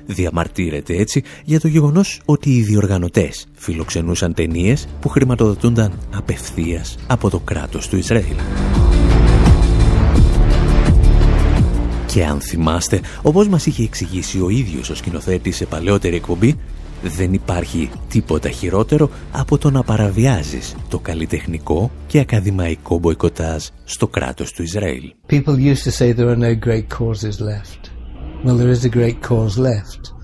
[SPEAKER 2] Διαμαρτύρεται έτσι για το γεγονός ότι οι διοργανωτές φιλοξενούσαν ταινίες που χρηματοδοτούνταν απευθείας από το κράτος του Ισραήλ. Και αν θυμάστε, όπως μας είχε εξηγήσει ο ίδιος ο σκηνοθέτης σε παλαιότερη εκπομπή, δεν υπάρχει τίποτα χειρότερο από το να παραβιάζεις το καλλιτεχνικό και ακαδημαϊκό μποϊκοτάζ στο κράτος του Ισραήλ.
[SPEAKER 16] People used to say there are no great causes left. Well, there is a great cause left.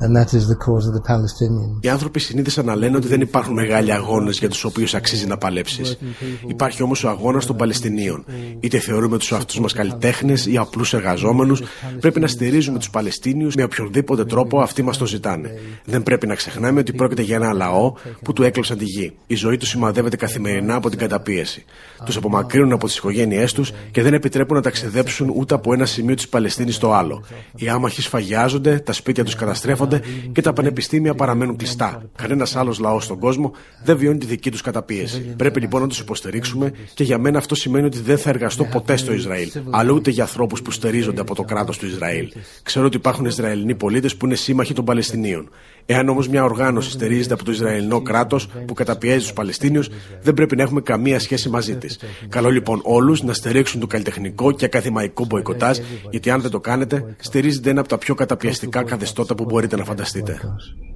[SPEAKER 16] And that is the cause of the Palestinians.
[SPEAKER 11] Οι άνθρωποι συνήθισαν να λένε ότι δεν υπάρχουν μεγάλοι αγώνες για τους οποίους αξίζει να παλέψεις. Υπάρχει όμως ο αγώνας των Παλαιστινίων. Είτε θεωρούμε τους εαυτού μας καλλιτέχνες ή απλούς εργαζόμενους, πρέπει να στηρίζουμε τους Παλαιστίνιους με οποιονδήποτε τρόπο αυτοί μας το ζητάνε. Δεν πρέπει να ξεχνάμε ότι πρόκειται για ένα λαό που του έκλεψαν τη γη. Η ζωή τους σημαδεύεται καθημερινά από την καταπίεση. Τους απομακρύνουν από τις οικογένειές τους και δεν επιτρέπουν να ταξιδέψουν ούτε από ένα σημείο της Παλαιστίνης στο άλλο. Οι άμαχοι σφαγιάζονται, τα σπίτια τους καταστρέφονται και τα πανεπιστήμια παραμένουν κλειστά. Κανένας άλλος λαός στον κόσμο δεν βιώνει τη δική τους καταπίεση. Πρέπει λοιπόν να τους υποστηρίξουμε και για μένα αυτό σημαίνει ότι δεν θα εργαστώ ποτέ στο Ισραήλ, αλλά ούτε για ανθρώπους που στερίζονται από το κράτος του Ισραήλ. Ξέρω ότι υπάρχουν Ισραηλινοί πολίτες που είναι σύμμαχοι των Παλαιστινίων. Εάν όμως μια οργάνωση στερίζεται από το Ισραηλινό κράτος που καταπιέζει τους Παλαιστίνιους, δεν πρέπει να έχουμε καμία σχέση μαζί της. Καλό λοιπόν όλους να στηρίξουν το καλλιτεχνικό και ακαδημαϊκό μποϊκοτάζ, γιατί αν δεν το κάνετε, στηρίζετε ένα από τα πιο καταπιαστικά καθεστώτα που μπορείτε να φανταστείτε.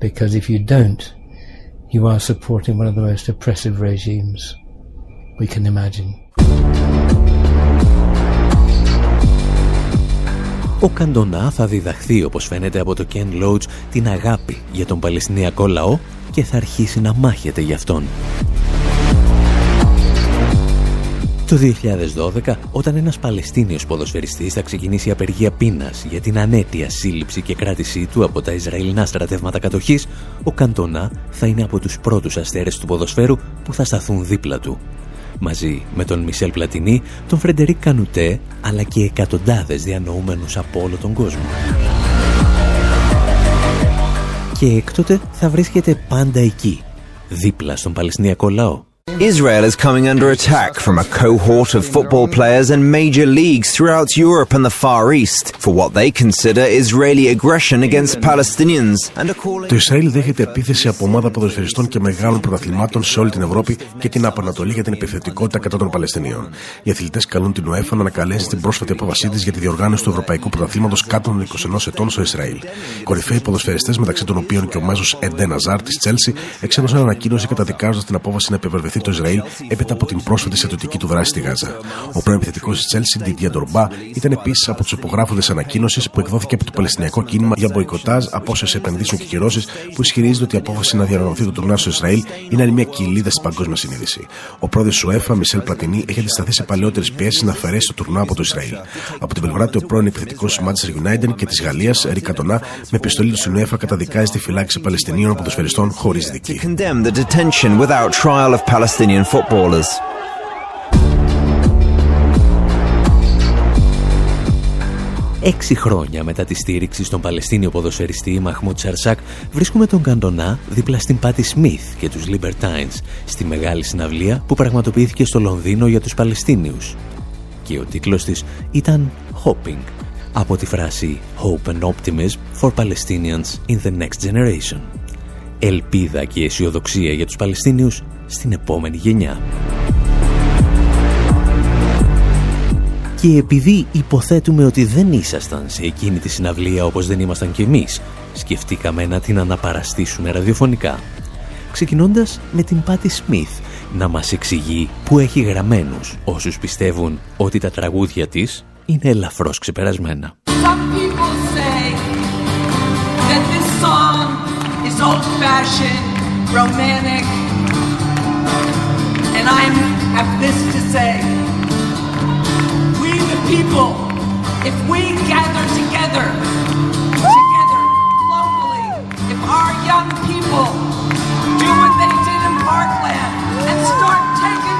[SPEAKER 16] Because if you don't, you are supporting one of the most oppressive regimes we can imagine.
[SPEAKER 2] Ο Καντονά θα διδαχθεί, όπως φαίνεται από το Ken Loach, την αγάπη για τον Παλαιστινιακό λαό και θα αρχίσει να μάχεται γι' αυτόν. Το 2012, όταν ένας Παλαιστίνιος ποδοσφαιριστής θα ξεκινήσει απεργία πείνας για την ανέτεια σύλληψη και κράτησή του από τα Ισραηλινά στρατεύματα κατοχής, ο Καντονά θα είναι από τους πρώτους αστέρες του ποδοσφαίρου που θα σταθούν δίπλα του μαζί με τον Μισελ Πλατινί, τον Φρεντερίκ Κανουτέ, αλλά και εκατοντάδες διανοούμενους από όλο τον κόσμο. Και έκτοτε θα βρίσκεται πάντα εκεί, δίπλα στον Παλαιστινιακό λαό.
[SPEAKER 17] Israel is coming under attack from a cohort of football players and major leagues throughout Europe and the Far East for what they consider Israeli aggression against Palestinians.
[SPEAKER 11] Το Ισραήλ δέχεται επίθεση από ομάδα ποδοσφαιριστών και μεγάλων πρωταθλημάτων σε όλη την Ευρώπη και την Απανατολή για την επιθετικότητα κατά των Παλαιστινίων. Οι αθλητές καλούν την ΟΕΦΑ να ανακαλέσει την πρόσφατη απόφασή της για τη διοργάνωση του Ευρωπαϊκού Πρωταθλήματος κάτω των 21 ετών στο Ισραήλ. Κορυφαίοι ποδοσφαιριστές, μεταξύ των οποίων και ο μέσο Εντένα Ζάρ της Τσέλση, εξέδωσαν ανακοίνωση καταδικάζοντας την απόφαση να επιβεβαιωθεί το Ισραήλ έπειτα από την πρόσφατη στρατιωτική του δράση στη Γάζα. Ο πρώην επιθετικός της Τσέλση, Ντιντία Ντορμπά, ήταν επίσης από τους υπογράφοντες ανακοίνωσης που εκδόθηκε από το Παλαιστινιακό κίνημα για μποϊκοτάζ, απόσυρση επενδύσεων και κυρώσεις που ισχυρίζεται ότι η απόφαση να διαργανωθεί το τουρνά στο Ισραήλ είναι άλλη μια κοιλίδα στην παγκόσμια συνείδηση. Ο πρόεδρος του ΕΦΑ, Μισελ Πλατινί, έχει αντισταθεί σε παλαιότερες πιέσεις να αφαιρέσει το τουρνά από το Ισραήλ. Από την πλευρά του, ο πρώην επιθετικός της Manchester United και της Γαλλίας, Ρίκα Τονά, με επιστολή του στην ΕΦΑ καταδικάζει τη φυλάξη Παλαιστινίων ποδοσφαιριστών χωρίς δική.
[SPEAKER 17] Palestinian footballers.
[SPEAKER 2] Έξι χρόνια μετά τη στήριξη στον Παλαιστίνιο ποδοσφαιριστή Μαχμούτ Σαρσάκ βρίσκουμε τον Καντονά δίπλα στην Πάτη Σμιθ και τους Libertines στη μεγάλη συναυλία που πραγματοποιήθηκε στο Λονδίνο για τους Παλαιστίνιους. Και ο τίτλος της ήταν Hoping από τη φράση Hope and Optimism for Palestinians in the Next Generation. Ελπίδα και αισιοδοξία για τους Παλαιστίνιους στην επόμενη γενιά. Και επειδή υποθέτουμε ότι δεν ήσασταν σε εκείνη τη συναυλία όπως δεν ήμασταν κι εμείς, σκεφτήκαμε να την αναπαραστήσουμε ραδιοφωνικά. Ξεκινώντας με την Πάτη Σμιθ να μας εξηγεί που έχει γραμμένους όσους πιστεύουν ότι τα τραγούδια της είναι ελαφρώς ξεπερασμένα.
[SPEAKER 18] And I have this to say. We the people, if we gather together, together, locally, if our young people do what they did in Parkland and start taking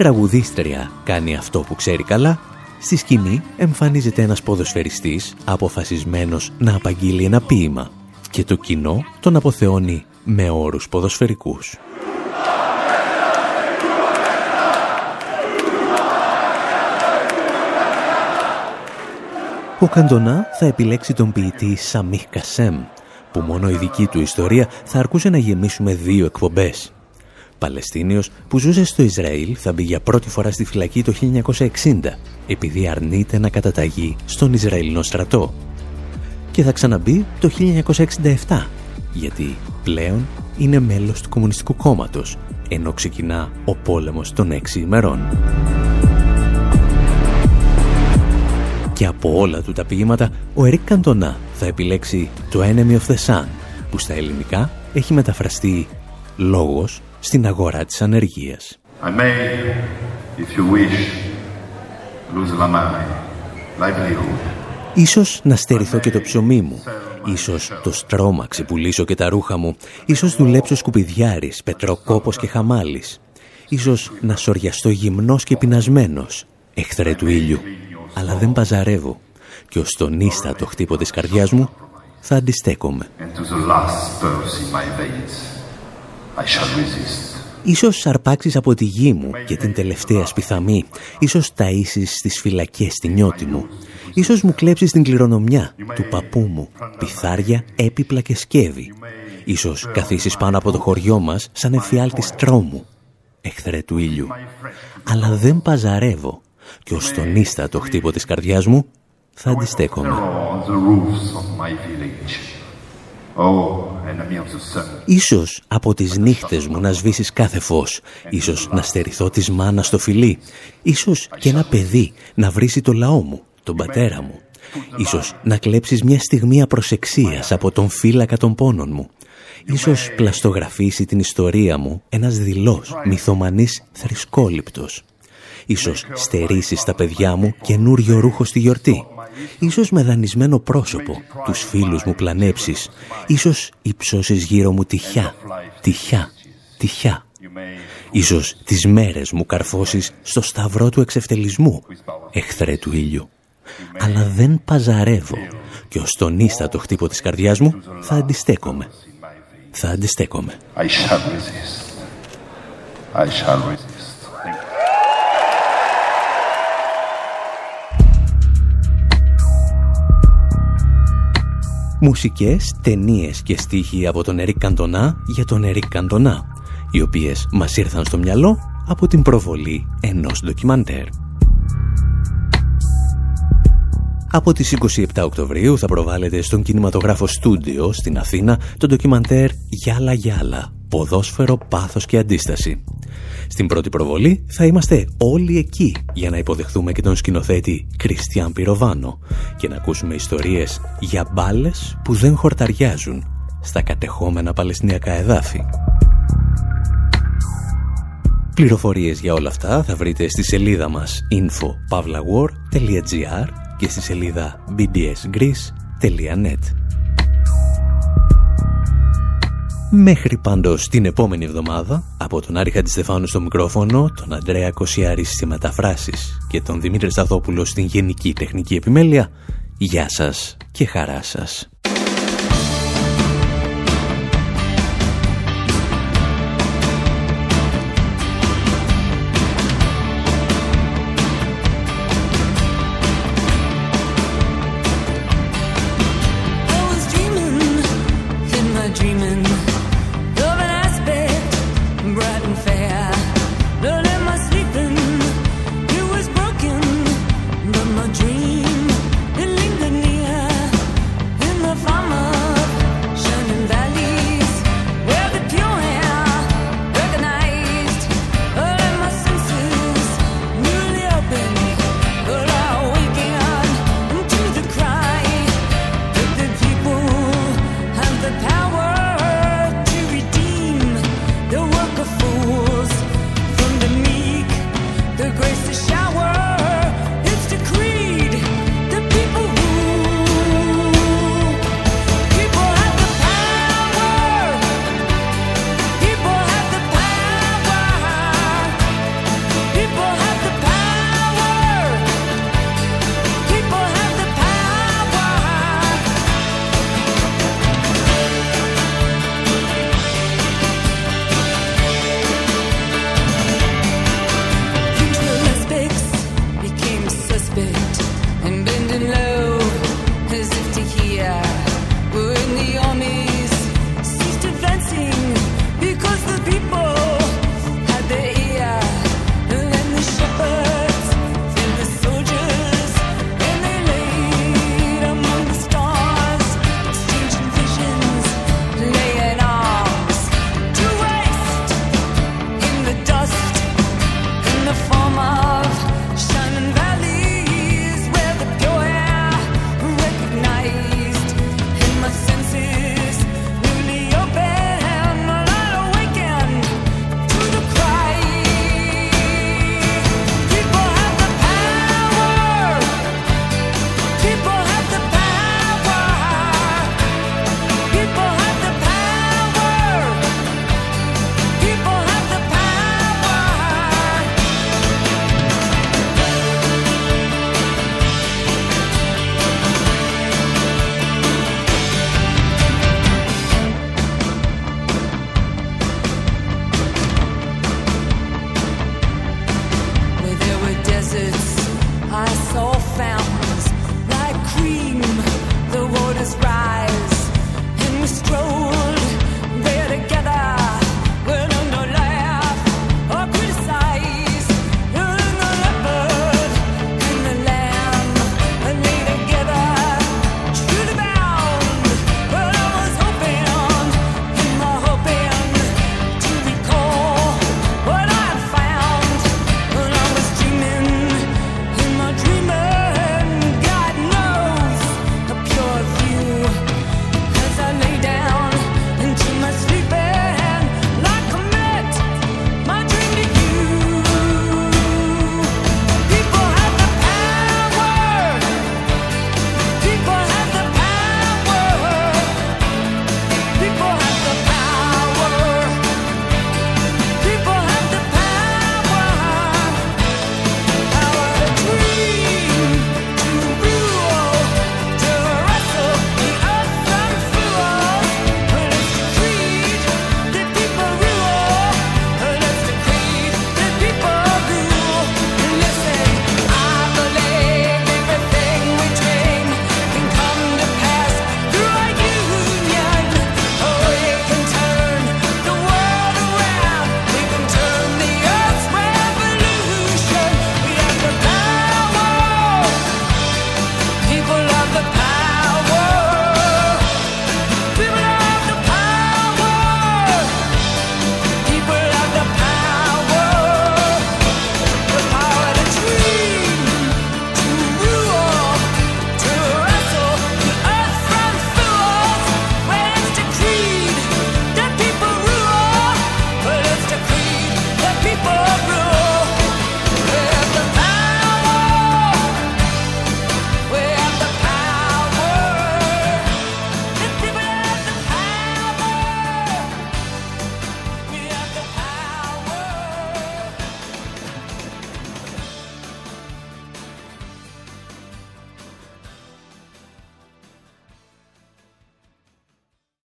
[SPEAKER 2] τραγουδίστρια κάνει αυτό που ξέρει καλά, στη σκηνή εμφανίζεται ένας ποδοσφαιριστής αποφασισμένος να απαγγείλει ένα ποίημα και το κοινό τον αποθεώνει με όρους ποδοσφαιρικούς. Ο Καντονά θα επιλέξει τον ποιητή Σαμίχ Κασέμ, που μόνο η δική του ιστορία θα αρκούσε να γεμίσουμε δύο εκπομπές. Παλαιστίνιος που ζούσε στο Ισραήλ θα μπει για πρώτη φορά στη φυλακή το 1960 επειδή αρνείται να καταταγεί στον Ισραηλινό στρατό. Και θα ξαναμπεί το 1967 γιατί πλέον είναι μέλος του Κομμουνιστικού Κόμματος ενώ ξεκινά ο πόλεμος των έξι ημερών. Και από όλα του τα ποίηματα, ο Ερικ Καντονά θα επιλέξει το Enemy of the Sun, που στα ελληνικά έχει μεταφραστεί «λόγος στην αγορά της ανεργίας. I may, if you wish, lose my livelihood. Ίσως να στερηθώ και το ψωμί μου. Ίσως το στρώμα ξεπουλήσω και τα ρούχα μου. Ίσως δουλέψω σκουπιδιάρης, πετροκόπος και χαμάλης. Ίσως να σοριαστώ γυμνός και πεινασμένος, εχθρέ του ήλιου αλλά δεν παζαρεύω και ως τον ίστατο χτύπο της καρδιάς μου θα αντιστέκομαι. Ίσως αρπάξεις από τη γη μου και την τελευταία σπιθαμή. Ίσως ταΐσεις στις φυλακές τη νιώτη μου. Ίσως μου κλέψεις την κληρονομιά του παππού μου, πιθάρια, έπιπλα και σκεύη. Ίσως καθίσεις πάνω από το χωριό μας σαν εφιάλτης τρόμου, εχθρέ του ήλιου. Αλλά δεν παζαρεύω και ως τον ίστατο χτύπο της καρδιάς μου θα αντιστέκομαι. Ίσως από τις νύχτες μου να σβήσεις κάθε φως, ίσως να στερηθώ της μάνας στο φιλί, ίσως και ένα παιδί να βρίσει το λαό μου, τον πατέρα μου. Ίσως να κλέψεις μια στιγμή απροσεξίας από τον φύλακα των πόνων μου. Ίσως πλαστογραφήσει την ιστορία μου ένας δηλός, μυθομανής θρησκόληπτος. Ίσως στερήσεις στα παιδιά μου καινούριο ρούχο στη γιορτή. Ίσως με δανεισμένο πρόσωπο, τους φίλους μου πλανέψεις. Ίσως υψώσεις γύρω μου τυχιά, τυχιά, τυχιά. Ίσως τις μέρες μου καρφώσεις στο σταυρό του εξευτελισμού, εχθρέ του ήλιου. Αλλά δεν παζαρεύω και ως τον ίστατο χτύπο της καρδιάς μου θα αντιστέκομαι. Θα αντιστέκομαι. I shall resist. I shall resist. Μουσικές, ταινίες και στίχοι από τον Ερικ Καντονά για τον Ερικ Καντονά, οι οποίες μας ήρθαν στο μυαλό από την προβολή ενός ντοκιμαντέρ. Από τις 27 Οκτωβρίου θα προβάλλεται στον κινηματογράφο στούντιο στην Αθήνα το ντοκιμαντέρ «Γιάλα Γιάλα. Ποδόσφαιρο, πάθος και αντίσταση». Στην πρώτη προβολή θα είμαστε όλοι εκεί για να υποδεχθούμε και τον σκηνοθέτη Κριστιαν Πυροβάνο και να ακούσουμε ιστορίες για μπάλες που δεν χορταριάζουν στα κατεχόμενα παλαιστινιακά εδάφη. Πληροφορίες για όλα αυτά θα βρείτε στη σελίδα μας info.pavlawar.gr και στη σελίδα bdsgreece.net. Μέχρι πάντως την επόμενη εβδομάδα, από τον Άρη Χατζηστεφάνου στο μικρόφωνο, τον Αντρέα Κοσιάρη στις μεταφράσεις και τον Δημήτρη Σταθόπουλο στην Γενική Τεχνική Επιμέλεια, γεια σας και χαρά σας.